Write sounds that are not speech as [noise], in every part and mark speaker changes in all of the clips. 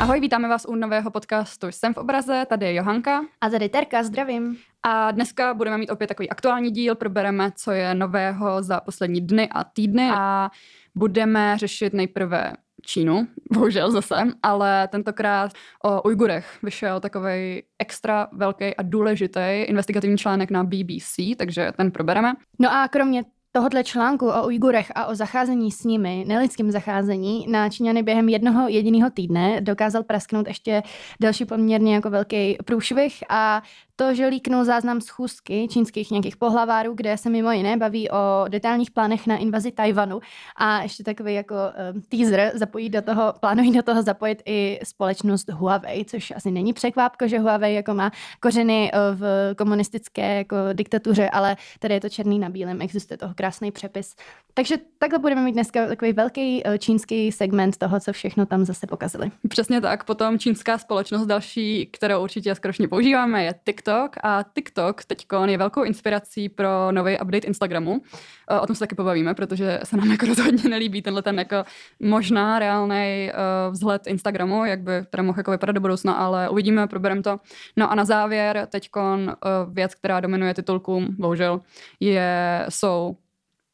Speaker 1: Ahoj, vítáme vás u nového podcastu Jsem v obraze, tady je Johanka.
Speaker 2: A tady Terka, zdravím.
Speaker 1: A dneska budeme mít opět takový aktuální díl, probereme, co je nového za poslední dny a týdny a budeme řešit nejprve Čínu, [laughs] bohužel zase, ale tentokrát o Ujgurech vyšel takový extra velký a důležitý investigativní článek na BBC, takže ten probereme.
Speaker 2: No a kromě tohohle článku o Ujgurech a o zacházení s nimi, nelidským zacházení, na Číňany během jednoho jediného týdne dokázal prasknout ještě další poměrně jako velký průšvih a to, že líknul záznam schůzky čínských nějakých pohlavárů, kde se mimo jiné baví o detailních plánech na invazi Tajvanu a ještě takový jako uh, teaser zapojí do toho, plánují do toho zapojit i společnost Huawei, což asi není překvápko, že Huawei jako má kořeny eh, v komunistické jako diktatuře, ale tady je to černý na bílém, existuje toho krásný přepis. Takže takhle budeme mít dneska takový velký uh, čínský segment toho, co všechno tam zase pokazili.
Speaker 1: Přesně tak, potom čínská společnost další, kterou určitě skročně používáme, je TikTok TikTok a TikTok teď je velkou inspirací pro nový update Instagramu. Eh, o tom se taky pobavíme, protože se nám jako rozhodně nelíbí tenhle ten jako možná reálný uh, vzhled Instagramu, jak by teda mohl jako vypadat do budoucna, ale uvidíme, probereme to. No a na závěr teď uh, věc, která dominuje titulkům, bohužel, je, jsou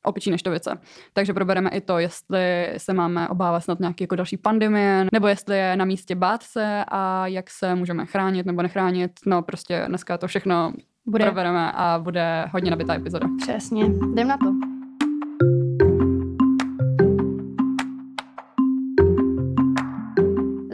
Speaker 1: opičí neštovice. Takže probereme i to, jestli se máme obávat snad nějaké jako další pandemie, nebo jestli je na místě bát se a jak se můžeme chránit nebo nechránit. No prostě dneska to všechno bude. probereme a bude hodně nabitá epizoda.
Speaker 2: Přesně, jdem na to.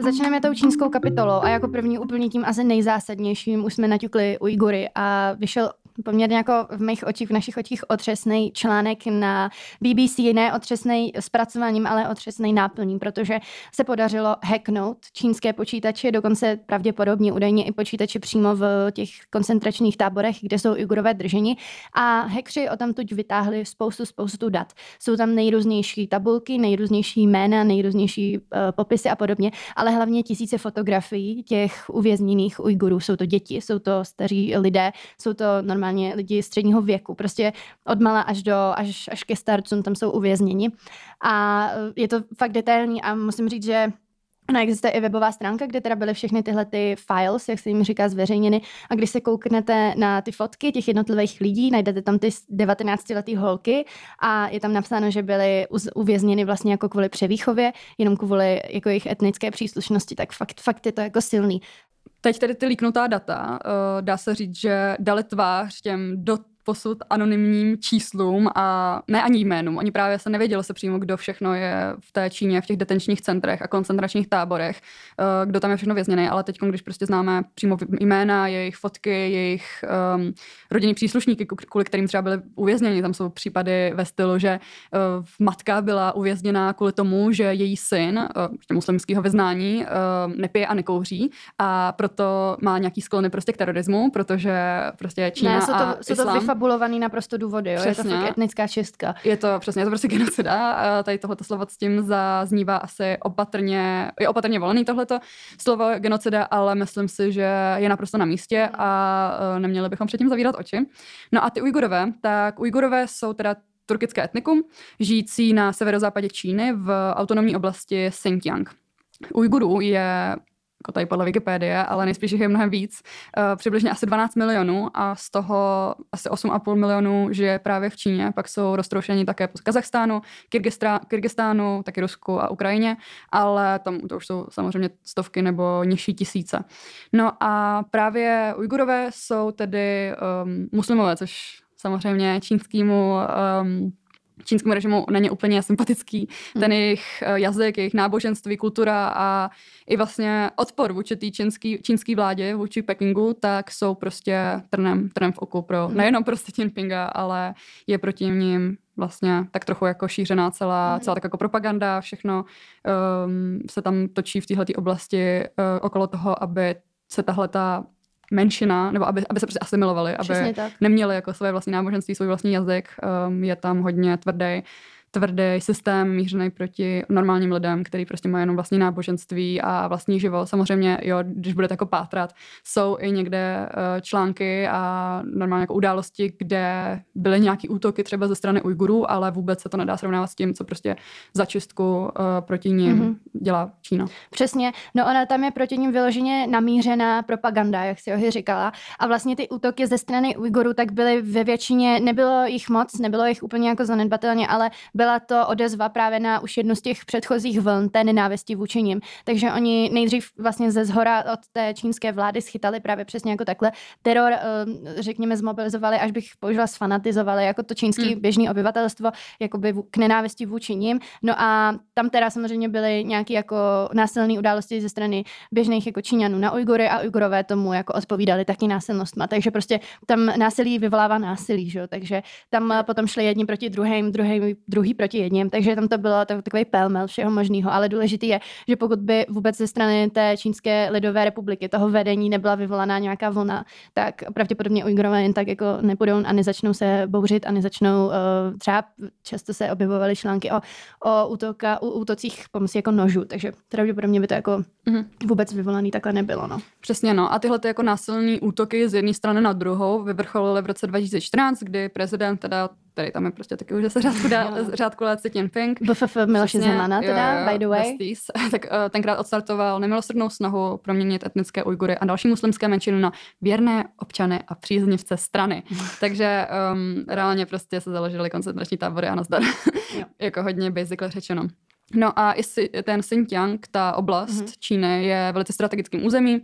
Speaker 2: Začneme tou čínskou kapitolou a jako první úplně tím asi nejzásadnějším už jsme naťukli Ujgury a vyšel poměrně jako v mých očích, v našich očích otřesný článek na BBC, ne otřesný zpracováním, ale otřesný náplním, protože se podařilo hacknout čínské počítače, dokonce pravděpodobně údajně i počítače přímo v těch koncentračních táborech, kde jsou Ujgurové drženi a hackři o tam tuď vytáhli spoustu, spoustu dat. Jsou tam nejrůznější tabulky, nejrůznější jména, nejrůznější uh, popisy a podobně, ale hlavně tisíce fotografií těch uvězněných Ujgurů. Jsou to děti, jsou to staří lidé, jsou to normální minimálně lidi středního věku. Prostě od mala až, do, až, až ke starcům tam jsou uvězněni. A je to fakt detailní a musím říct, že Ona existuje i webová stránka, kde teda byly všechny tyhle ty files, jak se jim říká, zveřejněny. A když se kouknete na ty fotky těch jednotlivých lidí, najdete tam ty 19-letý holky a je tam napsáno, že byly uvězněny vlastně jako kvůli převýchově, jenom kvůli jako jejich etnické příslušnosti, tak fakt, fakt je to jako silný.
Speaker 1: Teď tedy ty líknutá data, uh, dá se říct, že dali tvář těm do posud anonymním číslům a ne ani jménům. Oni právě se nevědělo se přímo, kdo všechno je v té Číně, v těch detenčních centrech a koncentračních táborech, eh, kdo tam je všechno vězněný, ale teď, když prostě známe přímo jména, jejich fotky, jejich um, rodinní příslušníky, kvůli kterým třeba byli uvězněni, tam jsou případy ve stylu, že uh, matka byla uvězněná kvůli tomu, že její syn, uh, muslimského vyznání, uh, nepije a nekouří a proto má nějaký sklony prostě k terorismu, protože prostě Čína ne, jsou to, a jsou to
Speaker 2: islám, vyfabulovaný naprosto důvody, jo? Přesně. je to fakt etnická čistka.
Speaker 1: Je to přesně, je to prostě genocida. Tady tohoto slovo s tím zaznívá asi opatrně, je opatrně volený tohleto slovo genocida, ale myslím si, že je naprosto na místě a e, neměli bychom předtím zavírat oči. No a ty Ujgurové, tak Ujgurové jsou teda turkické etnikum, žijící na severozápadě Číny v autonomní oblasti Xinjiang. Ujgurů je jako tady podle Wikipedie, ale nejspíš jich je mnohem víc, uh, přibližně asi 12 milionů a z toho asi 8,5 milionů žije právě v Číně, pak jsou roztroušení také po Kazachstánu, Kyrgyzstánu, taky Rusku a Ukrajině, ale tam to už jsou samozřejmě stovky nebo nižší tisíce. No a právě Ujgurové jsou tedy um, muslimové, což samozřejmě čínskýmu um, čínskému režimu není úplně sympatický. Hmm. Ten jejich eh, jazyk, jejich náboženství, kultura a i vlastně odpor vůči té čínský, čínský vládě, vůči Pekingu, tak jsou prostě trnem, trnem v oku pro hmm. nejenom pro Xi Jinpinga, ale je proti ním vlastně tak trochu jako šířená celá, hmm. celá tak jako propaganda, všechno um, se tam točí v této oblasti uh, okolo toho, aby se tahle ta menšina, nebo aby, aby se prostě asimilovali, aby neměli jako své vlastní náboženství, svůj vlastní jazyk, um, je tam hodně tvrdý. Tvrdý systém mířený proti normálním lidem, který prostě mají jenom vlastní náboženství a vlastní život. Samozřejmě, jo, když budete jako pátrat, jsou i někde uh, články a normálně jako události, kde byly nějaký útoky třeba ze strany Ujgurů, ale vůbec se to nedá srovnávat s tím, co prostě za čistku uh, proti ním mm-hmm. dělá Čína.
Speaker 2: Přesně. No ona tam je proti ním vyloženě namířená propaganda, jak si Ohy říkala. A vlastně ty útoky ze strany Ujgurů tak byly ve většině, nebylo jich moc, nebylo jich úplně jako zanedbatelně, ale byla to odezva právě na už jednu z těch předchozích vln té nenávisti vůči nim. Takže oni nejdřív vlastně ze zhora od té čínské vlády schytali právě přesně jako takhle teror, eh, řekněme, zmobilizovali, až bych použila sfanatizovali jako to čínský hmm. běžný obyvatelstvo jakoby k nenávisti vůči nim. No a tam teda samozřejmě byly nějaké jako násilné události ze strany běžných jako Číňanů na Ujgury a Ujgurové tomu jako odpovídali taky násilnostma. Takže prostě tam násilí vyvolává násilí, že? takže tam potom šli jedni proti druhým, druhý, druhý proti jedním, takže tam to bylo takový pelmel všeho možného, ale důležitý je, že pokud by vůbec ze strany té Čínské lidové republiky toho vedení nebyla vyvolaná nějaká vlna, tak pravděpodobně Ujgurové jen tak jako nepůjdou a nezačnou se bouřit a nezačnou uh, třeba často se objevovaly články o, o útoka, o útocích pomocí jako nožů, takže pravděpodobně by to jako mm-hmm. vůbec vyvolaný takhle nebylo. No.
Speaker 1: Přesně, no. A tyhle ty jako násilné útoky z jedné strany na druhou vyvrcholily v roce 2014, kdy prezident teda tady tam je prostě taky už zase řádku, dá, [laughs] řádku let Xi Jinping.
Speaker 2: BFF Miloše Zemana teda, jo, jo, by the way.
Speaker 1: Besties. [laughs] tak uh, tenkrát odstartoval nemilosrdnou snahu proměnit etnické Ujgury a další muslimské menšiny na věrné občany a příznivce strany. [laughs] Takže um, reálně prostě se založily koncentrační tábory a nazdar. jako hodně basically řečeno. No a i ten Xinjiang, ta oblast mm-hmm. Číny, je velice strategickým územím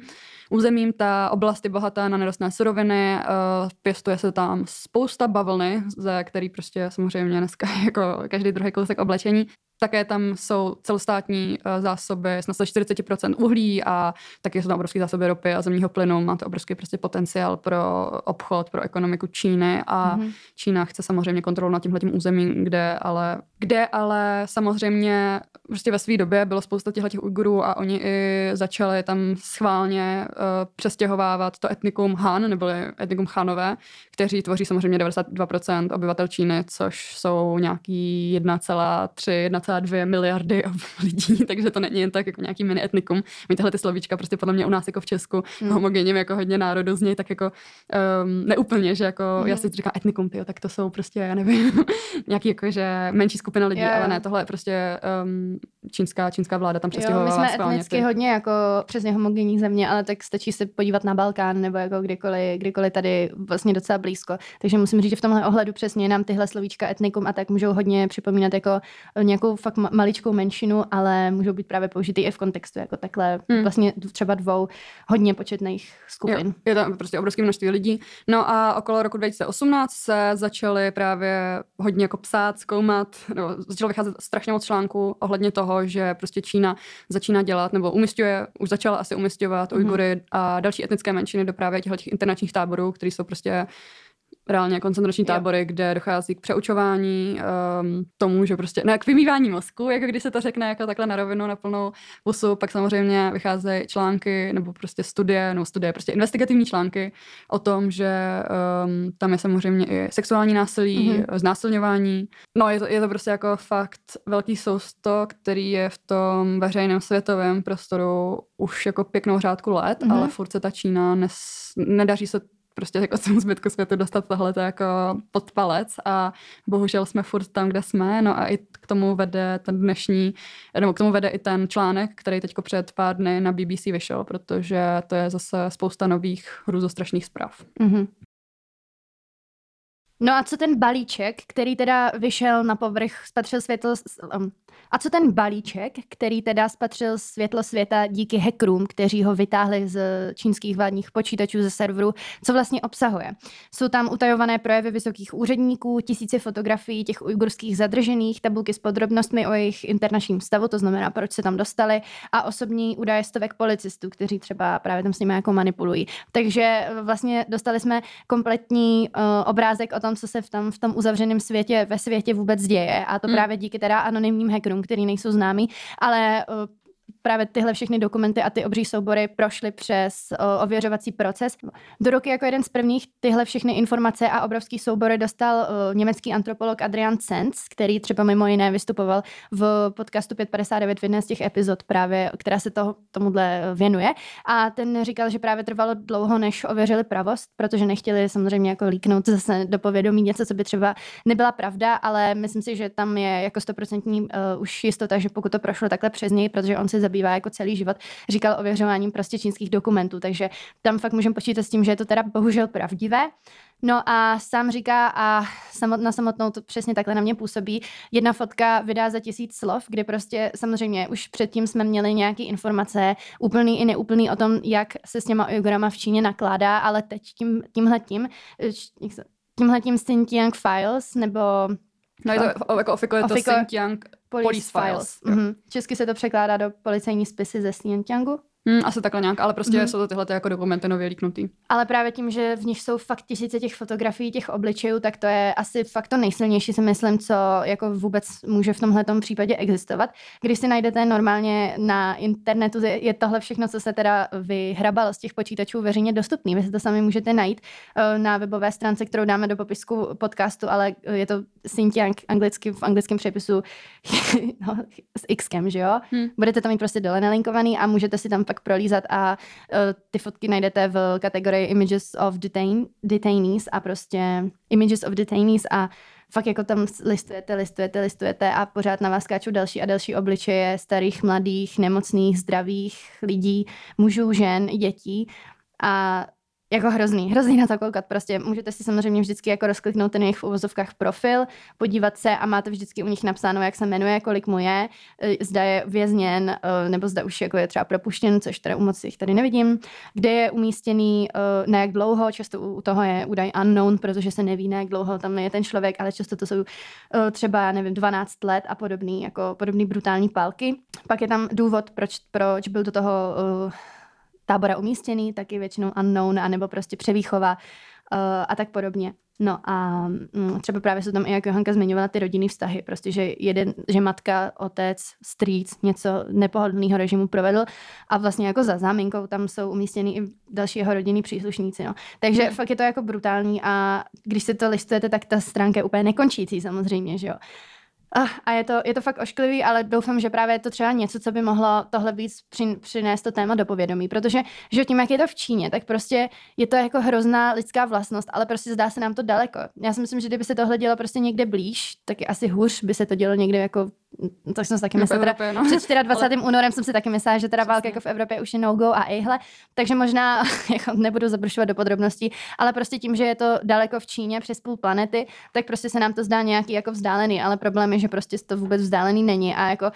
Speaker 1: územím. Ta oblast je bohatá na nerostné suroviny, uh, pěstuje se tam spousta bavlny, ze který prostě samozřejmě dneska [laughs] jako každý druhý kousek oblečení. Také tam jsou celostátní uh, zásoby s 40% uhlí a taky jsou tam obrovské zásoby ropy a zemního plynu. Má to obrovský prostě potenciál pro obchod, pro ekonomiku Číny a mm-hmm. Čína chce samozřejmě kontrolu nad tímhletím územím, kde ale, kde ale samozřejmě prostě ve své době bylo spousta těchto těch Ujgurů a oni i začali tam schválně uh, přestěhovávat to etnikum Han, nebo etnikum Chanové, kteří tvoří samozřejmě 92% obyvatel Číny, což jsou nějaký 1,3, 1,2 miliardy [laughs] lidí, takže to není jen tak jako nějaký mini etnikum. My tyhle ty slovíčka prostě podle mě u nás jako v Česku hmm. homogenně jako hodně národů zní tak jako um, neúplně, že jako hmm. já si říkám etnikum, tyjo, tak to jsou prostě, já nevím, [laughs] nějaký jako, že menší skupina lidí, yeah. ale ne, tohle je prostě um, čínská, čínská vláda tam přestěhovala.
Speaker 2: my jsme etnicky ty. hodně jako přesně homogenní země, ale tak stačí se podívat na Balkán nebo jako kdykoliv, kdykoliv tady vlastně docela blízko. Takže musím říct, že v tomhle ohledu přesně nám tyhle slovíčka etnikum a tak můžou hodně připomínat jako nějakou fakt maličkou menšinu, ale můžou být právě použitý i v kontextu jako takhle hmm. vlastně třeba dvou hodně početných skupin.
Speaker 1: Jo, je tam prostě obrovské množství lidí. No a okolo roku 2018 se začaly právě hodně jako psát, zkoumat, nebo začalo vycházet strašně moc článků ohledně toho, že prostě Čína začíná dělat nebo umistuje, už začala asi umistovat mm-hmm. Ujgury a další etnické menšiny do právě těch internačních táborů, které jsou prostě reálně koncentrační tábory, jo. kde dochází k přeučování, um, tomu, že prostě, ne, k vymývání mozku, jako když se to řekne jako takhle na rovinu, na plnou pusu, pak samozřejmě vycházejí články nebo prostě studie, no studie, prostě investigativní články o tom, že um, tam je samozřejmě i sexuální násilí, mm-hmm. znásilňování. No je to, je to prostě jako fakt velký sousto, který je v tom veřejném světovém prostoru už jako pěknou řádku let, mm-hmm. ale furt se ta Čína nes, nedaří se prostě jako celou zbytku světu dostat tohle jako pod palec a bohužel jsme furt tam, kde jsme, no a i k tomu vede ten dnešní, nebo k tomu vede i ten článek, který teďko před pár dny na BBC vyšel, protože to je zase spousta nových hrůzostrašných zpráv. Mm-hmm.
Speaker 2: No a co ten balíček, který teda vyšel na povrch, spatřil světlo, um, a co ten balíček, který teda spatřil světlo světa díky hackerům, kteří ho vytáhli z čínských vládních počítačů ze serveru, co vlastně obsahuje? Jsou tam utajované projevy vysokých úředníků, tisíce fotografií těch ujgurských zadržených, tabulky s podrobnostmi o jejich internačním stavu, to znamená, proč se tam dostali, a osobní údaje stovek policistů, kteří třeba právě tam s nimi jako manipulují. Takže vlastně dostali jsme kompletní uh, obrázek o tom, co se v tom, v tom uzavřeném světě, ve světě vůbec děje. A to hmm. právě díky teda anonymním hackerům, který nejsou známí, ale uh, právě tyhle všechny dokumenty a ty obří soubory prošly přes o, ověřovací proces. Do ruky jako jeden z prvních tyhle všechny informace a obrovský soubory dostal o, německý antropolog Adrian Sens, který třeba mimo jiné vystupoval v podcastu 559 v jedné z těch epizod právě, která se toho, tomuhle věnuje. A ten říkal, že právě trvalo dlouho, než ověřili pravost, protože nechtěli samozřejmě jako líknout zase do povědomí něco, co by třeba nebyla pravda, ale myslím si, že tam je jako stoprocentní uh, už jistota, že pokud to prošlo takhle přes něj, protože on se zabývá jako celý život, říkal ověřováním prostě čínských dokumentů, takže tam fakt můžeme počítat s tím, že je to teda bohužel pravdivé. No a sám říká, a samot, na samotnou to přesně takhle na mě působí, jedna fotka vydá za tisíc slov, kde prostě samozřejmě už předtím jsme měli nějaké informace, úplný i neúplný o tom, jak se s těma Ujgurama v Číně nakládá, ale teď tím, tímhletím, tímhletím Xinjiang Files, nebo
Speaker 1: No je to, jako ofiko je to Xinjiang Police, Police Files. Files.
Speaker 2: Mm-hmm. Česky se to překládá do policejní spisy ze Xinjiangu.
Speaker 1: Hmm, asi takhle nějak, ale prostě hmm. jsou to tyhle jako dokumenty nově líknutý.
Speaker 2: Ale právě tím, že v nich jsou fakt tisíce těch fotografií, těch obličejů, tak to je asi fakt to nejsilnější, si myslím, co jako vůbec může v tomhle případě existovat. Když si najdete normálně na internetu, je tohle všechno, co se teda vyhrabalo z těch počítačů veřejně dostupný. Vy si to sami můžete najít eh, na webové stránce, kterou dáme do popisku podcastu, ale je to Xinjiang anglicky v anglickém přepisu [laughs] no, s Xkem, že jo? Hmm. Budete tam mít prostě dole nalinkovaný a můžete si tam pak prolízat a uh, ty fotky najdete v kategorii Images of detain, Detainees a prostě Images of Detainees a fakt jako tam listujete, listujete, listujete a pořád na vás skáčou další a další obličeje starých, mladých, nemocných, zdravých lidí, mužů, žen, dětí. A jako hrozný, hrozný na to koukat. Prostě můžete si samozřejmě vždycky jako rozkliknout ten jejich v uvozovkách profil, podívat se a máte vždycky u nich napsáno, jak se jmenuje, kolik mu je, e, zda je vězněn, e, nebo zda už jako je třeba propuštěn, což teda u moc jich tady nevidím, kde je umístěný, e, na jak dlouho, často u toho je údaj unknown, protože se neví, na jak dlouho tam je ten člověk, ale často to jsou třeba, nevím, 12 let a podobný, jako podobný brutální pálky. Pak je tam důvod, proč, proč byl do toho tábora umístěný, taky většinou unknown, anebo prostě převýchova uh, a tak podobně. No a um, třeba právě jsou tam i, jak Johanka zmiňovala, ty rodinný vztahy, prostě, že jeden, že matka, otec, strýc něco nepohodlného režimu provedl a vlastně jako za záminkou tam jsou umístěny i další jeho rodinní příslušníci, no. Takže hmm. fakt je to jako brutální a když se to listujete, tak ta stránka je úplně nekončící samozřejmě, že jo. Uh, a je to, je to fakt ošklivý, ale doufám, že právě je to třeba něco, co by mohlo tohle víc přin, přinést to téma do povědomí, protože že tím, jak je to v Číně, tak prostě je to jako hrozná lidská vlastnost, ale prostě zdá se nám to daleko. Já si myslím, že kdyby se tohle dělo prostě někde blíž, tak asi hůř by se to dělo někde jako to jsem si taky myslela. Evropě, no. Před 24. Ale... únorem jsem si taky myslela, že teda válka jako v Evropě už je no-go a ejhle. Takže možná [laughs] jako nebudu zabrušovat do podrobností, ale prostě tím, že je to daleko v Číně přes půl planety, tak prostě se nám to zdá nějaký jako vzdálený, ale problém je, že prostě to vůbec vzdálený není a jako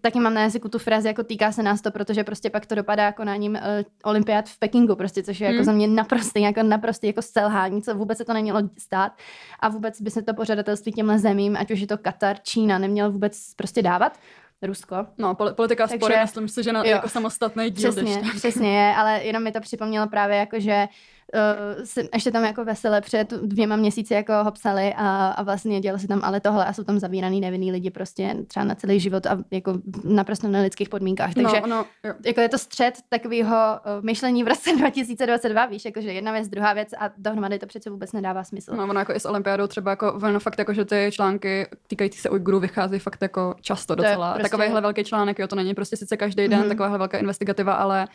Speaker 2: taky mám na jazyku tu frázi, jako týká se nás to, protože prostě pak to dopadá jako na ním uh, olympiád v Pekingu, prostě, což je jako hmm. jako za mě naprostý, jako naprostý jako selhání, co vůbec se to nemělo stát a vůbec by se to pořadatelství těmhle zemím, ať už je to Katar, Čína, nemělo vůbec prostě dávat. Rusko.
Speaker 1: No, politika Takže, spory, myslím si, že na, jo, jako samostatný díl.
Speaker 2: Přesně, přesně je, ale jenom mi to připomnělo právě jako, že uh, si, ještě tam jako veselé před dvěma měsíci jako ho psali a, a vlastně dělo se tam ale tohle a jsou tam zavíraný nevinný lidi prostě třeba na celý život a jako naprosto na lidských podmínkách. Takže no, no, jako je to střed takového uh, myšlení v roce [laughs] 2022, víš, jako že jedna věc, druhá věc a dohromady to přece vůbec nedává smysl.
Speaker 1: No, ono jako i s olympiádou třeba jako, ono fakt jako, že ty články týkající se Ujgurů vychází fakt jako často docela. Prostě... Takovýhle velký článek, jo, to není prostě sice každý den, mm-hmm. takováhle velká investigativa, ale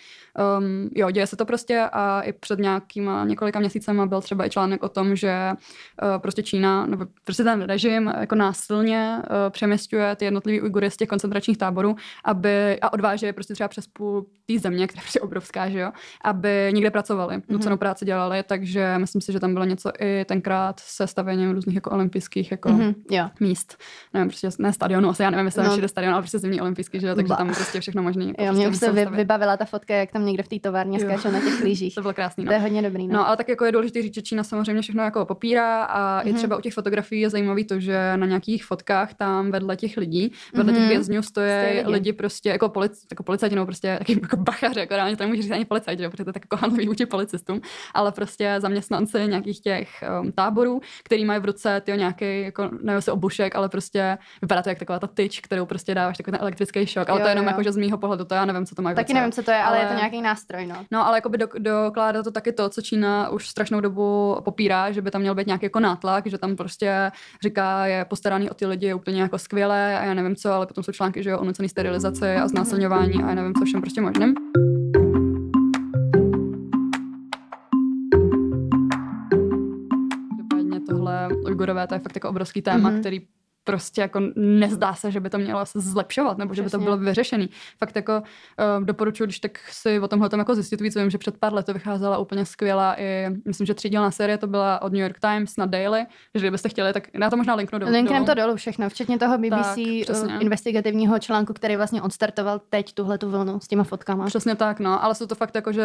Speaker 1: um, jo, děje se to prostě a i před nějakým několika měsícema byl třeba i článek o tom, že uh, prostě Čína, nebo prostě ten režim jako násilně uh, přeměstňuje ty jednotlivé Ujgury z těch koncentračních táborů, aby a odváže je prostě třeba přes půl té země, [laughs] která je prostě obrovská, že jo, aby někde pracovali, mm-hmm. nucenou práci dělali, takže myslím si, že tam bylo něco i tenkrát se stavěním různých jako olympijských jako mm-hmm, jo. míst. Nevím, prostě ne stadionu, asi já nevím, jestli no. všude stadion, ale prostě zimní olympijský, že jo, takže tam prostě všechno možné.
Speaker 2: Jako jo, prostě mě se vy, vybavila ta fotka, jak tam někde v té továrně skáčou na těch [laughs] lyžích.
Speaker 1: to bylo krásný. No.
Speaker 2: To je hodně dobrý. Dobrý.
Speaker 1: No. no, ale tak jako je důležité říct, že Čína samozřejmě všechno jako popírá a mm-hmm. i třeba u těch fotografií je zajímavý to, že na nějakých fotkách tam vedle těch lidí, vedle mm-hmm. těch mhm. vězňů stojí lidi. lidi. prostě jako, polic, jako policajti, nebo prostě taky jako bachaři, jako reálně to nemůže říct ani policajti, protože to je tak jako handlový vůči policistům, ale prostě zaměstnanci nějakých těch um, táborů, který mají v ruce ty nějaký, jako nevím, jestli obušek, ale prostě vypadá to jak taková ta tyč, kterou prostě dáváš takový ten elektrický šok, ale jo, to je jenom jo. jako, že z mýho pohledu, to já nevím, co to má.
Speaker 2: Taky nevím, co to je, ale, ale je to nějaký nástroj, no.
Speaker 1: No, ale jako by do, dokládá to taky to, co Čína už strašnou dobu popírá, že by tam měl být nějaký jako nátlak, že tam prostě říká, je postaraný o ty lidi úplně jako skvěle a já nevím co, ale potom jsou články, že jo, o nucený sterilizaci a znásilňování a já nevím co všem prostě možným. tohle Ujgurové, to je fakt jako obrovský téma, mm-hmm. který prostě jako nezdá se, že by to mělo se zlepšovat, nebo že by to bylo vyřešený. Fakt jako uh, doporučuji, když tak si o tomhle jako zjistit víc, vím, že před pár lety vycházela úplně skvělá i, myslím, že třídělná série to byla od New York Times na Daily, že kdybyste chtěli, tak já to možná linknu dolů.
Speaker 2: Linknem to dolů všechno, včetně toho BBC tak, uh, investigativního článku, který vlastně odstartoval teď tuhle tu vlnu s těma fotkama.
Speaker 1: Přesně tak, no, ale jsou to fakt jako, že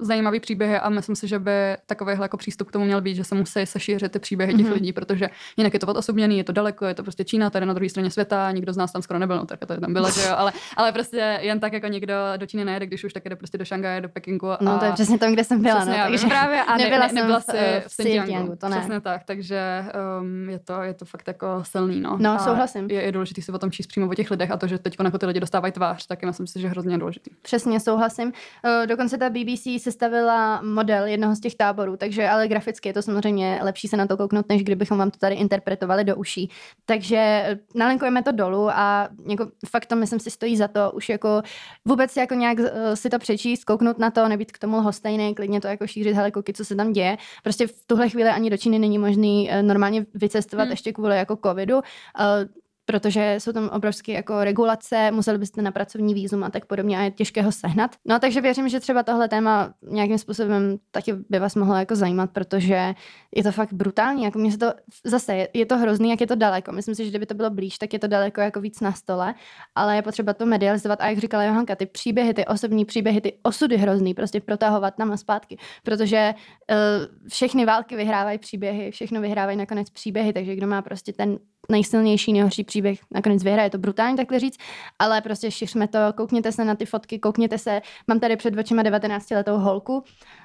Speaker 1: zajímavý příběhy a myslím si, že by takovýhle jako přístup k tomu měl být, že se musí sešířit ty příběhy těch mm-hmm. lidí, protože jinak je to odosobněný, je to daleko, je to prostě prostě Čína, tady na druhé straně světa, nikdo z nás tam skoro nebyl, no tak to tam bylo, že jo, ale, ale prostě jen tak jako někdo do Číny nejede, když už tak jde prostě do Šangaje, do Pekingu. A...
Speaker 2: No to je přesně tam, kde jsem byla,
Speaker 1: přesně,
Speaker 2: no,
Speaker 1: takže právě a nebyla, ne, ne, nebyla si
Speaker 2: v, v Xinjiangu, to ne.
Speaker 1: Přesně tak, takže um, je, to, je to fakt jako silný, no.
Speaker 2: No, a souhlasím.
Speaker 1: Je, je důležité si o tom číst přímo o těch lidech a to, že teď jako ty lidi dostávají tvář, tak myslím si, že hrozně důležitý.
Speaker 2: Přesně, souhlasím. Uh, dokonce ta BBC sestavila model jednoho z těch táborů, takže ale graficky je to samozřejmě lepší se na to kouknout, než kdybychom vám to tady interpretovali do uší. Takže nalinkujeme to dolů a jako fakt to myslím si stojí za to už jako vůbec jako nějak uh, si to přečíst, kouknout na to, nebýt k tomu lhostejný, klidně to jako šířit, hele, koky, co se tam děje. Prostě v tuhle chvíli ani do Číny není možný uh, normálně vycestovat hmm. ještě kvůli jako covidu. Protože jsou tam obrovské jako regulace, museli byste na pracovní výzum a tak podobně a je těžké ho sehnat. No takže věřím, že třeba tohle téma nějakým způsobem taky by vás mohlo jako zajímat, protože je to fakt brutální, jako mě se to, zase je, je to hrozný, jak je to daleko. Myslím si, že kdyby to bylo blíž, tak je to daleko jako víc na stole, ale je potřeba to medializovat a jak říkala Johanka, ty příběhy, ty osobní příběhy, ty osudy hrozný, prostě protahovat tam a zpátky, protože uh, všechny války vyhrávají příběhy, všechno vyhrávají nakonec příběhy, takže kdo má prostě ten nejsilnější, nejhorší příběh nakonec vyhraje, je to brutální takhle říct, ale prostě šiřme to, koukněte se na ty fotky, koukněte se, mám tady před očima 19 letou holku,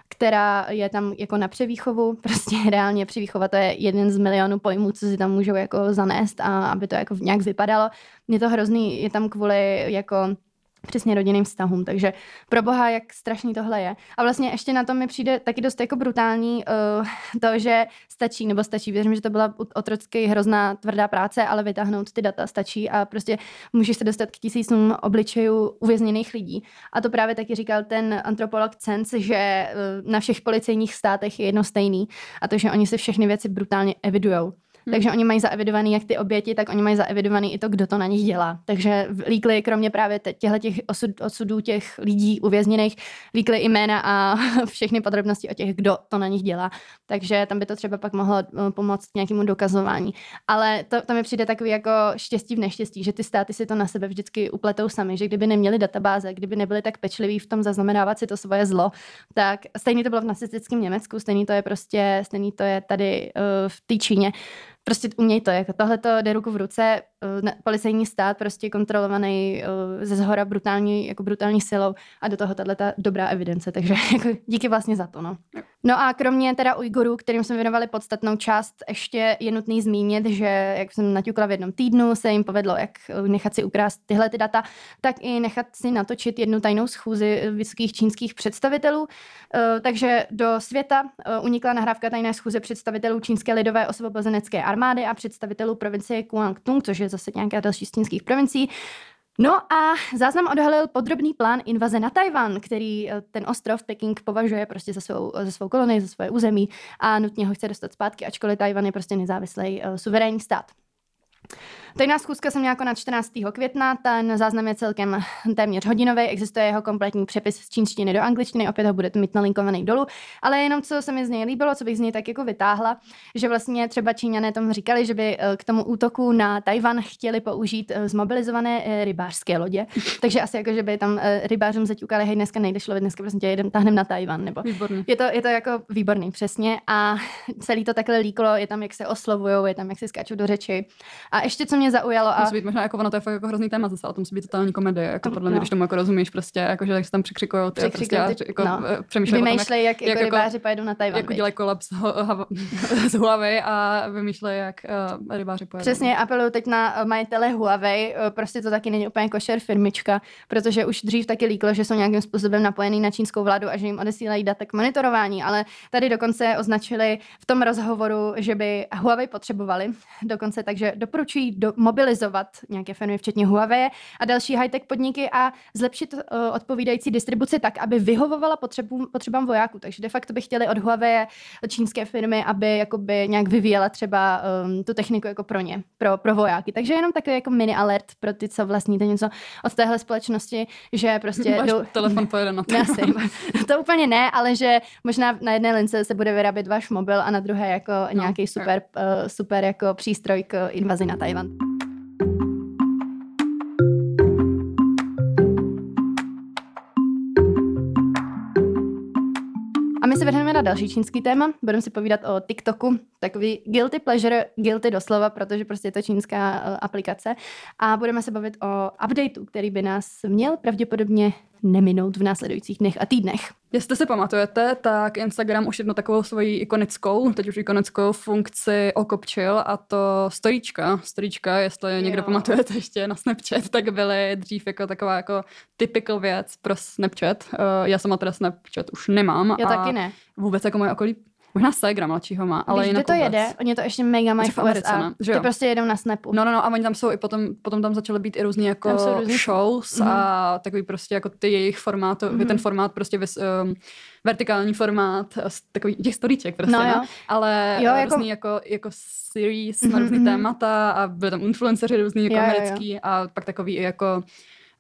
Speaker 2: která je tam jako na převýchovu, [laughs] prostě reálně převýchova, to je jeden z milionů pojmů, co si tam můžou jako zanést a aby to jako nějak vypadalo. Je to hrozný, je tam kvůli jako přesně rodinným vztahům. Takže pro boha, jak strašný tohle je. A vlastně ještě na to mi přijde taky dost jako brutální uh, to, že stačí, nebo stačí, věřím, že to byla otrocky hrozná tvrdá práce, ale vytáhnout ty data stačí a prostě můžeš se dostat k tisícům obličejů uvězněných lidí. A to právě taky říkal ten antropolog Cens, že uh, na všech policejních státech je jedno stejný a to, že oni se všechny věci brutálně evidujou. Hmm. Takže oni mají zaevidovaný jak ty oběti, tak oni mají zaevidovaný i to, kdo to na nich dělá. Takže líkli kromě právě těchto těch osud, osudů těch lidí uvězněných, líkli jména a [laughs] všechny podrobnosti o těch, kdo to na nich dělá. Takže tam by to třeba pak mohlo eh, pomoct nějakému dokazování. Ale to, to mi přijde takový jako štěstí v neštěstí, že ty státy si to na sebe vždycky upletou sami, že kdyby neměli databáze, kdyby nebyli tak pečliví v tom zaznamenávat si to svoje zlo, tak stejný to bylo v nacistickém Německu, stejný to je prostě, stejný to je tady uh, v té Číně prostě uměj to, jako tohle to jde ruku v ruce, uh, policejní stát prostě kontrolovaný uh, ze zhora brutální, jako brutální silou a do toho tahle ta dobrá evidence, takže [laughs] jako díky vlastně za to, no. No a kromě teda Ujgurů, kterým jsme věnovali podstatnou část, ještě je nutný zmínit, že jak jsem naťukla v jednom týdnu, se jim povedlo, jak nechat si ukrást tyhle ty data, tak i nechat si natočit jednu tajnou schůzi vysokých čínských představitelů. Takže do světa unikla nahrávka tajné schůze představitelů Čínské lidové osvobozenecké armády a představitelů provincie Guangdong, což je zase nějaká další z čínských provincií. No a záznam odhalil podrobný plán invaze na Tajvan, který eh, ten ostrov Peking považuje prostě za svou, za svou kolonii, za svoje území a nutně ho chce dostat zpátky, ačkoliv Tajvan je prostě nezávislý uh, suverénní stát. Tajná schůzka jsem měla konat 14. května, ten záznam je celkem téměř hodinový, existuje jeho kompletní přepis z čínštiny do angličtiny, opět ho budete mít nalinkovaný dolů, ale jenom co se mi z něj líbilo, co bych z něj tak jako vytáhla, že vlastně třeba Číňané tomu říkali, že by eh, k tomu útoku na Tajvan chtěli použít eh, zmobilizované eh, rybářské lodě, [laughs] takže asi jako, že by tam rybářům zaťukali, hej, dneska nejdeš lovit, dneska prostě jedem, tahnem na Tajvan, nebo
Speaker 1: výborný.
Speaker 2: Je to, je to jako výborný, přesně a celý to takhle líklo, je tam, jak se oslovují, je tam, jak se skáčou do řeči. A ještě, co mě zaujalo. A...
Speaker 1: Musí být možná jako ono, to je fakt jako hrozný téma zase, ale to musí být totální komedie, jako podle mě, no. když tomu jako rozumíš, prostě, jako, že tak se tam překřikují ty, prostě, ty, jako, no.
Speaker 2: Eh, přemýšlej Vymýšlej, jak, jak, jak, jako rybáři pojedou na Tajvan.
Speaker 1: Jak udělají kolaps [laughs] z Huawei a vymýšlej, jak uh, rybáři pojedou.
Speaker 2: Přesně, apeluju teď na eh, majitele Huawei, prostě to taky není úplně košer firmička, protože už dřív taky líklo, že jsou nějakým způsobem napojený na čínskou vládu a že jim odesílají data k monitorování, ale tady dokonce označili v tom rozhovoru, že by Huawei potřebovali, dokonce takže doporučují do, mobilizovat nějaké firmy, včetně Huawei a další high-tech podniky a zlepšit uh, odpovídající distribuci tak, aby vyhovovala potřebu, potřebám vojáků. Takže de facto by chtěli od Huawei čínské firmy, aby jakoby nějak vyvíjela třeba um, tu techniku jako pro ně, pro, pro vojáky. Takže jenom takový jako mini alert pro ty, co vlastníte něco od téhle společnosti, že prostě...
Speaker 1: Máš jdou... telefon pojede na
Speaker 2: to. [laughs] [laughs] to úplně ne, ale že možná na jedné lince se bude vyrábět váš mobil a na druhé jako no, nějaký super, uh, super jako přístroj k invazi na Tajvan. A my se vrhneme na další čínský téma. Budeme si povídat o TikToku, takový guilty pleasure, guilty doslova, protože prostě je to čínská uh, aplikace. A budeme se bavit o updateu, který by nás měl pravděpodobně neminout v následujících dnech a týdnech.
Speaker 1: Jestli si pamatujete, tak Instagram už jednu takovou svoji ikonickou, teď už ikonickou funkci okopčil a to storíčka. Storíčka, jestli jo. někdo pamatujete ještě na Snapchat, tak byly dřív jako taková jako typical věc pro Snapchat. Uh, já sama teda Snapchat už nemám.
Speaker 2: Já a taky ne.
Speaker 1: Vůbec jako moje okolí Možná Segra mladšího má, ale
Speaker 2: Když
Speaker 1: jinak
Speaker 2: to jede, oni to ještě mega mají v USA. Že ty prostě jedou na Snapu.
Speaker 1: No, no, no, a oni tam jsou i potom, potom tam začaly být i různý jako různý... shows mm-hmm. a takový prostě jako ty jejich formáty, mm-hmm. ten formát prostě vys, um, vertikální formát, takový těch storíček prostě, no, no. ale jo, jako... různý jako, jako series mm-hmm. na různý mhm. témata a byly tam influenceři různý jako jo, americký jo, jo. a pak takový i jako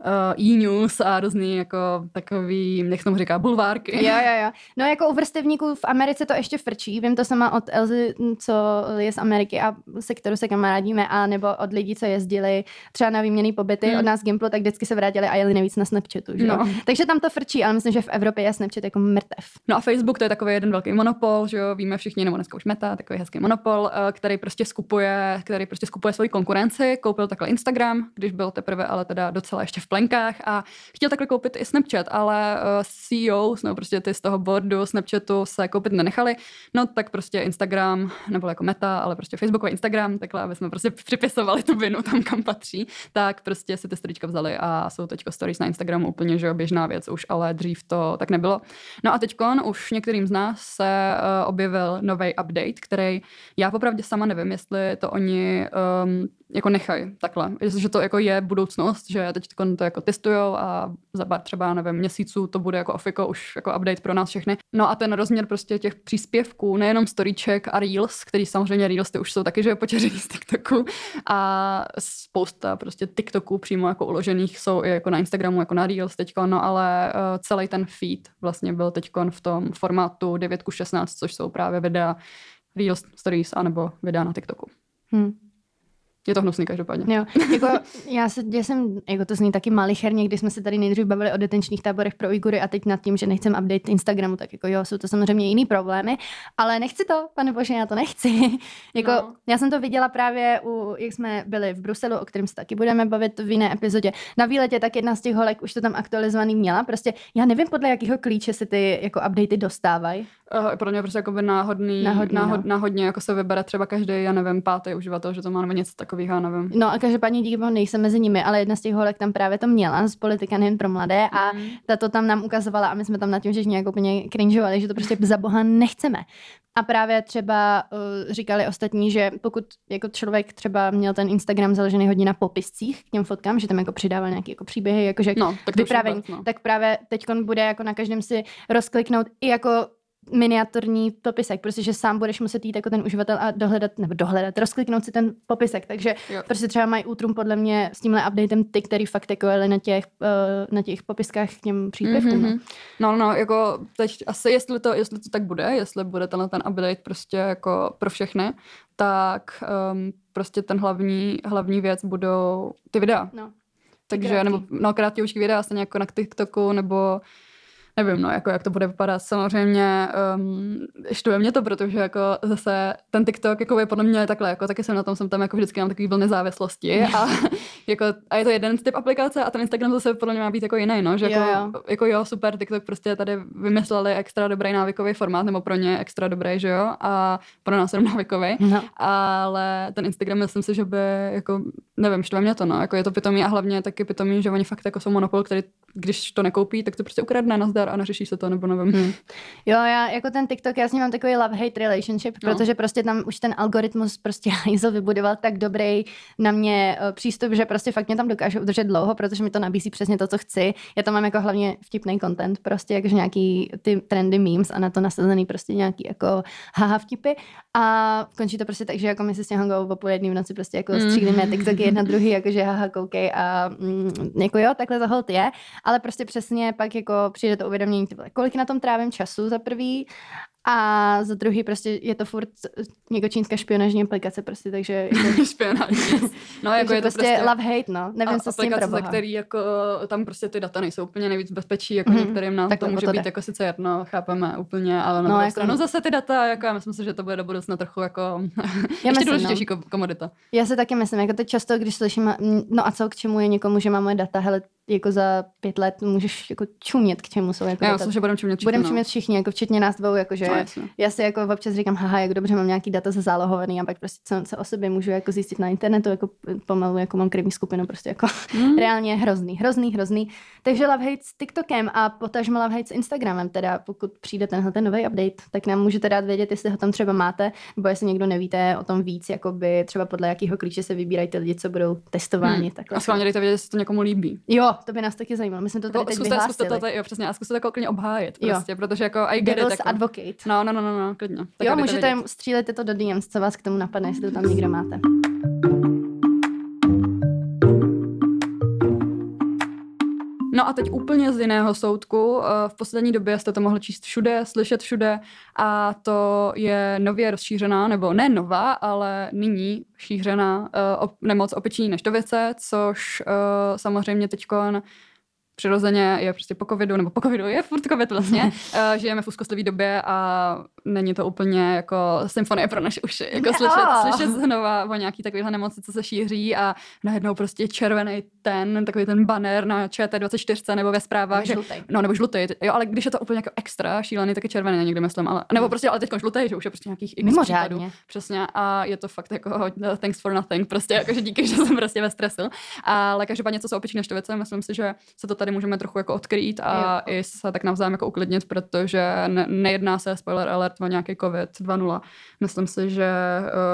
Speaker 1: uh, e-news a různý jako takový, jak tomu říká, bulvárky.
Speaker 2: Jo, jo, jo. No jako u vrstevníků v Americe to ještě frčí. Vím to sama od Elzy, co je z Ameriky a se kterou se kamarádíme, a nebo od lidí, co jezdili třeba na výměný pobyty hmm. od nás Gimplu, tak vždycky se vrátili a jeli nejvíc na Snapchatu. Že? No. Takže tam to frčí, ale myslím, že v Evropě je Snapchat jako mrtev.
Speaker 1: No a Facebook to je takový jeden velký monopol, že jo, víme všichni, nebo dneska už Meta, takový hezký monopol, eh, který prostě skupuje, který prostě skupuje svoji konkurenci, koupil takhle Instagram, když byl teprve ale teda docela ještě v plenkách a chtěl takhle koupit i Snapchat, ale eh, CEO, nebo prostě ty z toho boardu Snapchatu se koupit nenechali, no tak prostě Instagram, nebo jako Meta, ale prostě Facebook a Instagram, takhle, aby jsme prostě připisovali tu vinu tam, kam patří, tak prostě si ty storička vzali a jsou teď stories na Instagramu úplně, že běžná věc už, ale dřív to tak nebylo. No a teď už některým z nás se uh, objevil nový update, který já popravdě sama nevím, jestli to oni um, jako nechají takhle. Jestliže to jako je budoucnost, že teď to jako testujou a za pár třeba, nevím, měsíců to bude jako ofiko, už jako update pro nás všechny. No a ten rozměr prostě těch příspěvků, nejenom storyček a reels, který samozřejmě reels ty už jsou taky, že je z TikToku a spousta prostě TikToků přímo jako uložených jsou i jako na Instagramu, jako na reels teďko, no ale uh, celý ten feed vlastně byl teďkon v tom formátu 9 ku 16, což jsou právě videa Reels, Stories anebo videa na TikToku. Hmm. Je to hnusný každopádně.
Speaker 2: Jo, [laughs] jako já, se, já jsem, jako to zní taky malicherně, když jsme se tady nejdřív bavili o detenčních táborech pro Ujgury a teď nad tím, že nechcem update Instagramu, tak jako jo, jsou to samozřejmě jiný problémy, ale nechci to, pane bože, já to nechci. [laughs] jako, no. já jsem to viděla právě, u, jak jsme byli v Bruselu, o kterém se taky budeme bavit v jiné epizodě. Na výletě tak jedna z těch holek už to tam aktualizovaný měla. Prostě já nevím, podle jakého klíče se ty jako updaty dostávají.
Speaker 1: Uh, pro mě prostě jako by náhodný, náhodný náhod, no. náhodně jako se vybere třeba každý, já nevím, pátý uživatel, že to má nebo něco takového, nevím.
Speaker 2: No a každopádně díky bohu nejsem mezi nimi, ale jedna z těch holek tam právě to měla z politika nejen pro mladé a mm. ta to tam nám ukazovala a my jsme tam na tím, že nějak úplně cringeovali, že to prostě za boha nechceme. A právě třeba uh, říkali ostatní, že pokud jako člověk třeba měl ten Instagram založený hodně na popiscích k těm fotkám, že tam jako přidával nějaké jako příběhy, jakože
Speaker 1: no, tak
Speaker 2: vyprávění, no. tak právě teď bude jako na každém si rozkliknout i jako miniaturní popisek, prostě, že sám budeš muset jít jako ten uživatel a dohledat, nebo dohledat, rozkliknout si ten popisek, takže
Speaker 1: Jo.
Speaker 2: prostě třeba mají útrum podle mě s tímhle updatem ty, který fakt jako jeli na těch, uh, na těch popiskách k těm příspěvkům.
Speaker 1: Mhm,
Speaker 2: Mm-hmm.
Speaker 1: mhm. No, no, jako teď asi, jestli to, jestli to tak bude, jestli bude tenhle ten update prostě jako pro všechny, tak um, prostě ten hlavní, hlavní věc budou ty videa.
Speaker 2: No.
Speaker 1: Takže,
Speaker 2: krátký.
Speaker 1: nebo no, krátký už videa, stejně jako na TikToku, nebo nevím, no, jako jak to bude vypadat. Samozřejmě um, štve mě to, protože jako zase ten TikTok jako je podle mě takhle, jako taky jsem na tom, jsem tam jako vždycky mám takový vlny závislosti a, [laughs] jako, a je to jeden typ aplikace a ten Instagram zase podle mě má být jako jiný, no, že
Speaker 2: Jo,
Speaker 1: jako,
Speaker 2: jo.
Speaker 1: jako jo, super, TikTok prostě tady vymysleli extra dobrý návykový formát, nebo pro ně extra dobrý, že jo, a pro nás jenom návykový,
Speaker 2: No.
Speaker 1: ale ten Instagram myslím si, že by jako, nevím, štve mě to, no, jako je to pitomý a hlavně taky pitomý, že oni fakt jako jsou monopol, který když to nekoupí, tak to prostě ukradne nazdar a neřeší se to, nebo nevím.
Speaker 2: Hmm. Jo, já jako ten TikTok, já s ním mám takový love-hate relationship,
Speaker 1: No.
Speaker 2: protože prostě tam už ten algoritmus prostě [laughs] hajzl vybudoval tak dobrý na mě uh, přístup, že prostě fakt mě tam dokáže udržet dlouho, protože mi to nabízí přesně to, co chci. Já tam mám jako hlavně vtipný content, prostě jakože nějaký ty trendy memes a na to nasazený prostě nějaký jako haha vtipy a končí to prostě tak, že jako my si s Hangou o půl jedný v noci prostě jako
Speaker 1: Mm.
Speaker 2: střílíme TikToky jedna druhý, jakože haha koukej a mm, jako jo, takhle za hold je, ale prostě přesně pak jako přijde to uvědomění, kolik na tom trávím času za prvý a za druhý prostě je to furt jako čínská špionážní aplikace prostě, takže [laughs] jako,
Speaker 1: Špionáž. No, jako je to
Speaker 2: prostě,
Speaker 1: prostě
Speaker 2: love hate, no. Nevím,
Speaker 1: a
Speaker 2: co s tím
Speaker 1: aplikace,
Speaker 2: pro boha.
Speaker 1: který jako tam prostě ty data nejsou úplně nejvíc bezpečí, jako
Speaker 2: Mhm,
Speaker 1: některým nám
Speaker 2: tak
Speaker 1: to
Speaker 2: to
Speaker 1: může
Speaker 2: to
Speaker 1: být jako sice jedno, chápeme úplně, ale na
Speaker 2: No, jako-
Speaker 1: stranu zase ty data, jako já myslím si, že to bude do budoucna trochu jako [laughs] ještě
Speaker 2: myslím,
Speaker 1: důležitější ko- komodita.
Speaker 2: Já se taky myslím, jako teď často, když slyším, no a co k čemu je někomu, že má moje data, hele, jako za pět let můžeš jako čumět, k čemu jsou jako
Speaker 1: Já myslím, že budeme čumět všichni,
Speaker 2: Budeme
Speaker 1: no.
Speaker 2: čumět všichni, jako včetně nás dvou, jakože
Speaker 1: No, jasně.
Speaker 2: já si jako občas říkám, haha, jak dobře mám nějaký data zazálohovaný a pak prostě co, co o sobě můžu jako zjistit na internetu, jako pomalu jako mám krevní skupinu, prostě jako
Speaker 1: Hmm. [laughs]
Speaker 2: reálně hrozný, hrozný, hrozný. Takže love hate s TikTokem a potažmo love hate s Instagramem, teda pokud přijde tenhle ten nový update, tak nám můžete dát vědět, jestli ho tam třeba máte, nebo jestli někdo nevíte o tom víc, jakoby třeba podle jakého klíče se vybírají ty lidi, co budou testováni.
Speaker 1: Hmm.
Speaker 2: Takhle.
Speaker 1: A schválně dejte vědět, jestli to někomu líbí.
Speaker 2: Jo, to by nás taky zajímalo. My jsme to tady
Speaker 1: Jako,
Speaker 2: teď
Speaker 1: zkuste, zkuste to, to, jo, přesně, a zkuste to jako klidně obhájit,
Speaker 2: Jo.
Speaker 1: prostě, protože jako I get it,
Speaker 2: Devil's
Speaker 1: jako.
Speaker 2: advocate.
Speaker 1: No, no, no, no, no, klidně. Tak
Speaker 2: jo, můžete jim střílet to do DMs, co vás k tomu napadne, jestli to tam někdo máte.
Speaker 1: No a teď úplně z jiného soudku. Eh, V poslední době jste to mohli číst všude, slyšet všude a to je nově rozšířená, nebo ne nová, ale nyní šířená op- nemoc opiční neštovice, což uh, samozřejmě teďkon přirozeně je prostě po covidu, nebo po covidu je furt covid vlastně, uh, žijeme v úzkostlivé době a není to úplně jako symfonie pro naše uši, jako slyšet,
Speaker 2: No.
Speaker 1: slyšet znova o nějaký takovýhle nemoci, co se šíří a najednou prostě červený ten, takový ten banner na ČT24 nebo ve zprávách, že
Speaker 2: Žlutej.
Speaker 1: No, nebo žlutý. Jo, ale když je to úplně jako extra šílený, tak je červený někdy, myslím. Ale, nebo prostě, ale teď žlutý, že už je prostě nějakých x případů. Přesně. A je to fakt jako no, thanks for nothing. Prostě jako, že díky, že jsem prostě ve stresu. Ale každopádně, co se opičí neštovice, myslím si, že se to tady můžeme trochu jako odkrýt a
Speaker 2: Jo.
Speaker 1: i se tak navzájem jako uklidnit, protože ne, nejedná se, spoiler alert, o nějaký COVID 2.0. Myslím si, že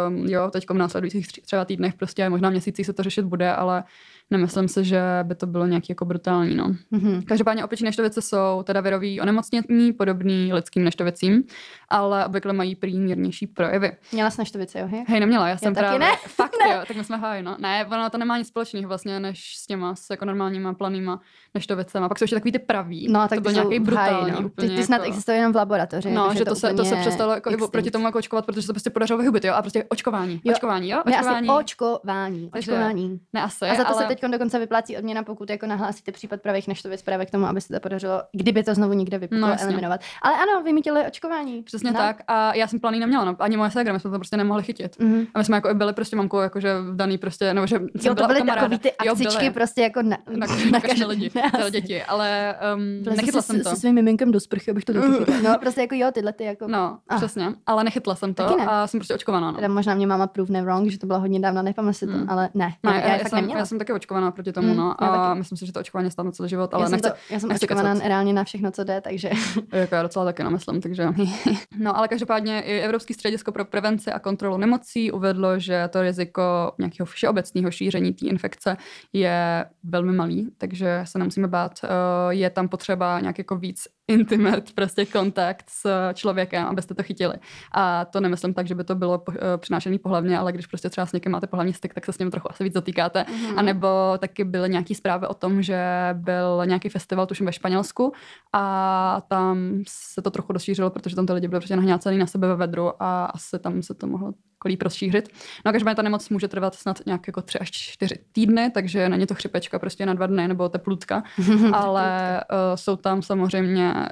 Speaker 1: um, jo, teď v následujících tři- třeba týdnech prostě možná měsících se to řešit bude, ale nemyslím si, že by to bylo nějaký jako brutální, no.
Speaker 2: Mhm.
Speaker 1: Každopádně opiční neštovice jsou teda virový onemocnění, podobný lidským neštovicím, ale obvykle mají prý mírnější projevy.
Speaker 2: Měla jsi neštovice, jo? hej?
Speaker 1: Hej, neměla, já jsem
Speaker 2: taky
Speaker 1: právě.
Speaker 2: ne. [laughs]
Speaker 1: Fakt [laughs] jo, tak my jsme háji, no. Ne, ono to nemá nic společného vlastně, než s těma s jako normálníma planýma neštovicema. Pak jsou ještě takový ty pravý.
Speaker 2: No, tak
Speaker 1: to byl nějaký brutální.
Speaker 2: high, no.
Speaker 1: úplně
Speaker 2: ty, ty snad
Speaker 1: jako...
Speaker 2: existuje jenom v laboratoři.
Speaker 1: No, že to, se, to se přestalo jako
Speaker 2: extinct.
Speaker 1: proti tomu jako očkovat, protože se to prostě podařilo vyhubit, jo? A prostě očkování,
Speaker 2: Jo.
Speaker 1: očkování, jo?
Speaker 2: Ne,
Speaker 1: Očkování.
Speaker 2: asi očkování.
Speaker 1: Ne, asi,
Speaker 2: A za to
Speaker 1: ale...
Speaker 2: se teď dokonce vyplácí odměna, pokud jako nahlásíte případ pravých neštovic právě k tomu, aby se to podařilo, kdyby to znovu někde vypuklo,
Speaker 1: No,
Speaker 2: no,
Speaker 1: jasně.
Speaker 2: eliminovat. Ale ano, vymítili očkování.
Speaker 1: Přesně
Speaker 2: no.
Speaker 1: tak. A já jsem planý neměla, no. Ani moje ségra, my jsme to prostě nemohli chytit.
Speaker 2: Mhm.
Speaker 1: A my jsme jako i byli prostě mamkou, jakože v daný prostě, nebo že jsem
Speaker 2: Jo, to
Speaker 1: byla
Speaker 2: byly takový ty
Speaker 1: Jo,
Speaker 2: akcičky
Speaker 1: byly.
Speaker 2: prostě jako na,
Speaker 1: na, [laughs] na,
Speaker 2: na
Speaker 1: každé lidi, [laughs]
Speaker 2: asi.
Speaker 1: děti, ale um,
Speaker 2: Vlezl
Speaker 1: nechytla jsem to.
Speaker 2: Se svým miminkem do sprchy, abych to taky chytla. No, prostě jako jo, tyhle ty jako...
Speaker 1: No,
Speaker 2: Ah.
Speaker 1: přesně, ale nechytla jsem to a jsem prostě očkovaná, no.
Speaker 2: Teda možná mě máma prove me wrong, že to bylo hodně dávno, nepamatuji si to,
Speaker 1: Hmm.
Speaker 2: ale ne, já,
Speaker 1: jsem,
Speaker 2: neměla.
Speaker 1: já jsem taky očkovaná proti tomu,
Speaker 2: Hmm,
Speaker 1: no, a
Speaker 2: taky.
Speaker 1: myslím si, že to očkování stane celý život, ale
Speaker 2: já jsem,
Speaker 1: nechci,
Speaker 2: to, já jsem
Speaker 1: nechci
Speaker 2: očkovaná
Speaker 1: kecat.
Speaker 2: reálně na všechno, co jde, takže [laughs]
Speaker 1: jako já docela taky nemyslím, takže [laughs] no, ale každopádně i Evropský středisko pro prevenci a kontrolu nemocí uvedlo, že to riziko nějakého všeobecného šíření té infekce je velmi malý, takže se nemusíme bát. Eh, Je tam potřeba nějak jako víc intimate prostě kontakt s člověkem, abyste to chytili. A to nemyslím tak, že by to bylo po, uh, přinášený pohlavně, ale když prostě třeba s někým máte pohlavní styk, tak se s ním trochu asi víc zatýkáte. Mm-hmm. A nebo taky byly nějaký zprávy o tom, že byl nějaký festival, tuším ve Španělsku, a tam se to trochu rozšířilo, protože tam ty lidi byli prostě nahňácený na sebe ve vedru a asi tam se to mohlo kolí rozšířit. No a každopádně ta nemoc může trvat snad nějak jako tři až čtyři týdny, takže není to chřipečka prostě na dva dny nebo teplutka, [laughs] ale uh, jsou tam samozřejmě uh,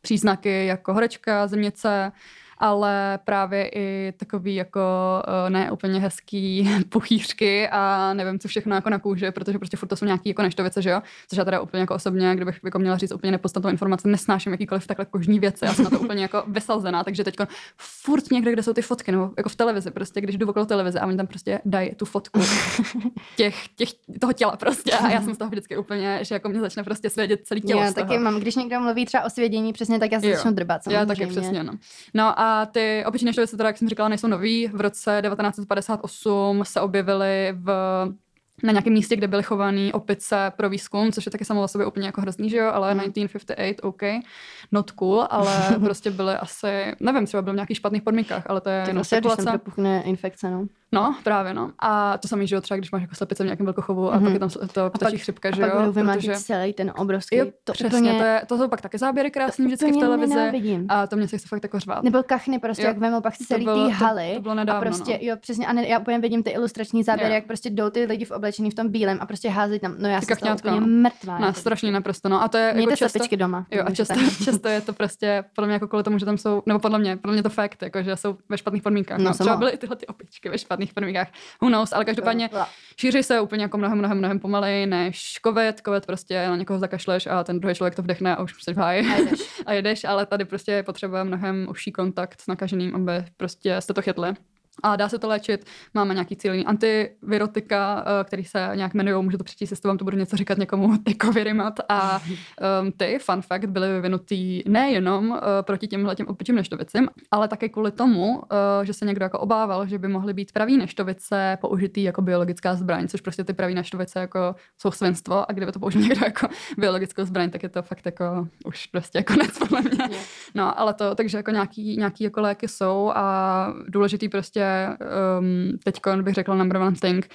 Speaker 1: příznaky jako horečka, zimnice, ale právě i takový jako uh, ne úplně hezký [laughs] puchýřky a nevím, co všechno jako na kůži, protože prostě furt to jsou nějaký jako neštovice, že jo? Což já teda úplně jako osobně, kdybych jako měla říct úplně nepodstatnou informaci, nesnáším jakýkoliv takhle kožní věci, já jsem na to úplně jako vysalzená, takže teď furt někde, kde jsou ty fotky, nebo jako v televizi, prostě když jdu okolo televize a oni tam prostě dají tu fotku [laughs] těch, těch, toho těla prostě a já jsem z toho vždycky úplně, že jako mě začne prostě svědět celý tělo.
Speaker 2: Já taky mám, když někdo mluví třeba o svědění, přesně tak já se začnu drbat.
Speaker 1: Já taky přesně, no. No a a ty obyčejné štovice, teda, jak jsem říkala, nejsou nový. V roce 1958 se objevily v na nějakém místě, kde byly chovaný opice pro výzkum, což je taky samo o sobě úplně jako hrozný, že jo, ale mm. 1958, OK, not cool, ale [laughs] prostě byly asi, nevím, třeba byly v nějakých špatných podmínkách, ale to je
Speaker 2: jenom spekulace. Když infekce, no.
Speaker 1: No, právě, no. A to samý, že jo, třeba když máš jako slepice v nějakém velkochovu a mm-hmm. pak je tam to ptačí chřipka, že jo. A
Speaker 2: pak protože... celý ten obrovský.
Speaker 1: Jo, to přesně, úplně, to, je, to jsou pak taky záběry krásný to, vždycky v televizi.
Speaker 2: Nenávidím.
Speaker 1: A to mě se chce fakt jako řvát.
Speaker 2: Nebo kachny prostě, jo, jak vemou pak celý ty haly.
Speaker 1: To, to bylo nedávno,
Speaker 2: a prostě,
Speaker 1: no.
Speaker 2: jo, přesně, a ne, já úplně vidím ty ilustrační záběry, jo. jak prostě jdou ty lidi v oblečení v tom bílém a prostě hází tam, no já jsem úplně mrtvá.
Speaker 1: No, strašně naprosto, no. A to je
Speaker 2: Mějte
Speaker 1: jako
Speaker 2: často, doma.
Speaker 1: Jo, a často, [laughs] často je to prostě, podle mě jako kvůli tomu, že tam jsou, nebo podle mě, podle mě to fakt, jako, že jsou ve špatných podmínkách. No, no třeba byly i tyhle ty opičky ve špatných podmínkách who knows, ale každopádně šíří se úplně jako mnohem, mnohem, mnohem pomaleji než covid. Covid prostě na někoho zakašleš a ten druhý člověk to vdechne a už jsi v háji.
Speaker 2: A jedeš. [laughs]
Speaker 1: a jedeš, ale tady prostě je potřeba mnohem užší kontakt s nakaženým, aby prostě jste to chytli. A dá se to léčit. Máme nějaký cílený antivirotika, eh, který se nějak jmenují, můžu to přečíst, jestli vám to budu něco říkat někomu, [laughs] jako Virimat. A um, ty, fun fact, byly vyvinutý nejenom uh, proti těmhle těm opičím neštovicím, ale také kvůli tomu, uh, že se někdo jako obával, že by mohly být pravý neštovice použitý jako biologická zbraň, což prostě ty pravý neštovice jako jsou svinstvo a kdyby to použil [laughs] někdo jako biologickou zbraň, tak je to fakt jako už prostě konec podle mě. No, ale to, takže jako nějaký, nějaký jako léky jsou a důležitý prostě um, teď bych řekla number one thing,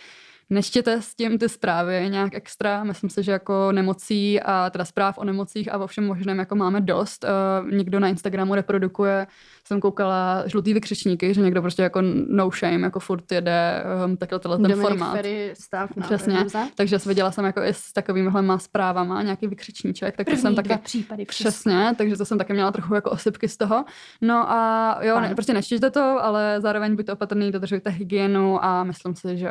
Speaker 1: neštěte s tím ty zprávy nějak extra. Myslím si, že jako nemocí a teda zpráv o nemocích a o všem možném jako máme dost. Uh, někdo na Instagramu reprodukuje, jsem koukala žlutý vykřičníky, že někdo prostě jako no shame, jako furt jede um, takhle tenhle ten
Speaker 2: Dominik
Speaker 1: formát.
Speaker 2: Ferry stav na
Speaker 1: Přesně. Takže se viděla jsem jako i s takovýmhle má zprávama, nějaký vykřičníček. Tak
Speaker 2: První
Speaker 1: to jsem
Speaker 2: taky, případy.
Speaker 1: Přesně, takže to jsem taky měla trochu jako osypky z toho. No a jo, ne, prostě nečtěte to, ale zároveň buďte opatrný, dodržujte hygienu a myslím si, že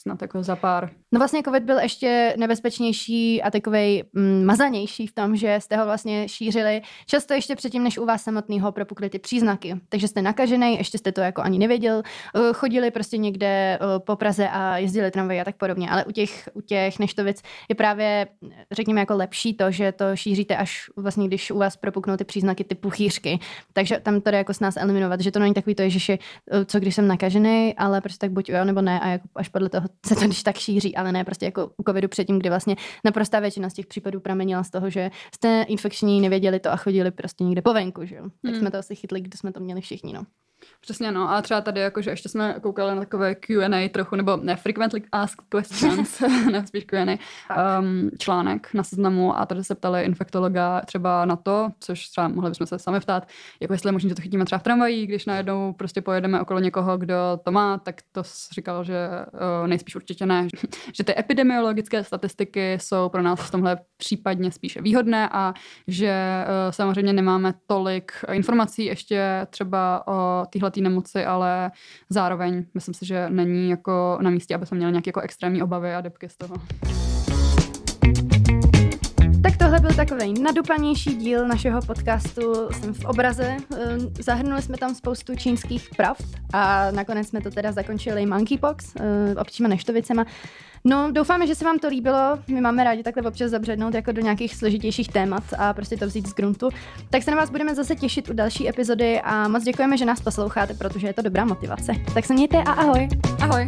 Speaker 1: snad jako za pár.
Speaker 2: No vlastně covid byl ještě nebezpečnější a takový mm, mazanější v tom, že jste ho vlastně šířili často ještě předtím, než u vás samotného propukly ty příznaky. Takže jste nakažený, ještě jste to jako ani nevěděl, eh, chodili prostě někde eh, po Praze a jezdili tramvaj a tak podobně. Ale u těch, u těch neštovic je právě, řekněme, jako lepší to, že to šíříte až vlastně, když u vás propuknou ty příznaky typu chýřky. Takže tam to jde jako s nás eliminovat, že to není takový to, že eh, co když jsem nakažený, ale prostě tak buď jo nebo ne a jako až podle toho [laughs] se to když tak šíří, ale ne prostě jako u covidu předtím, kdy vlastně naprostá většina z těch případů pramenila z toho, že jste infekční, nevěděli to a chodili prostě někde po venku, že jo. Tak hmm. jsme to asi chytli, když jsme to měli všichni, no.
Speaker 1: Přesně, no. A třeba tady, jakože ještě jsme koukali na takové Q&A trochu, nebo ne, frequently asked questions, [laughs] [laughs] ne, spíš Q&A, um, článek na seznamu a tady se ptali infektologa třeba na to, což třeba mohli bychom se sami ptát, jako jestli je možné, že to chytíme třeba v tramvají, když najednou prostě pojedeme okolo někoho, kdo to má, tak to říkal, že uh, nejspíš určitě ne, [laughs] že ty epidemiologické statistiky jsou pro nás v tomhle případně spíše výhodné a že uh, samozřejmě nemáme tolik informací ještě třeba o téhle nemoci, ale zároveň myslím si, že není jako na místě, aby jsme měli nějaké jako extrémní obavy a depky z toho.
Speaker 2: Tohle byl takový nadupanější díl našeho podcastu Jsem v obraze. Ehm, zahrnuli jsme tam spoustu čínských pravd a nakonec jsme to teda zakončili monkeypox, ehm, občíma neštovicema. No, doufáme, že se vám to líbilo. My máme rádi takhle občas zabřednout jako do nějakých složitějších témat a prostě to vzít z gruntu. Tak se na vás budeme zase těšit u další epizody a moc děkujeme, že nás posloucháte, protože je to dobrá motivace. Tak se mějte a ahoj.
Speaker 1: Ahoj.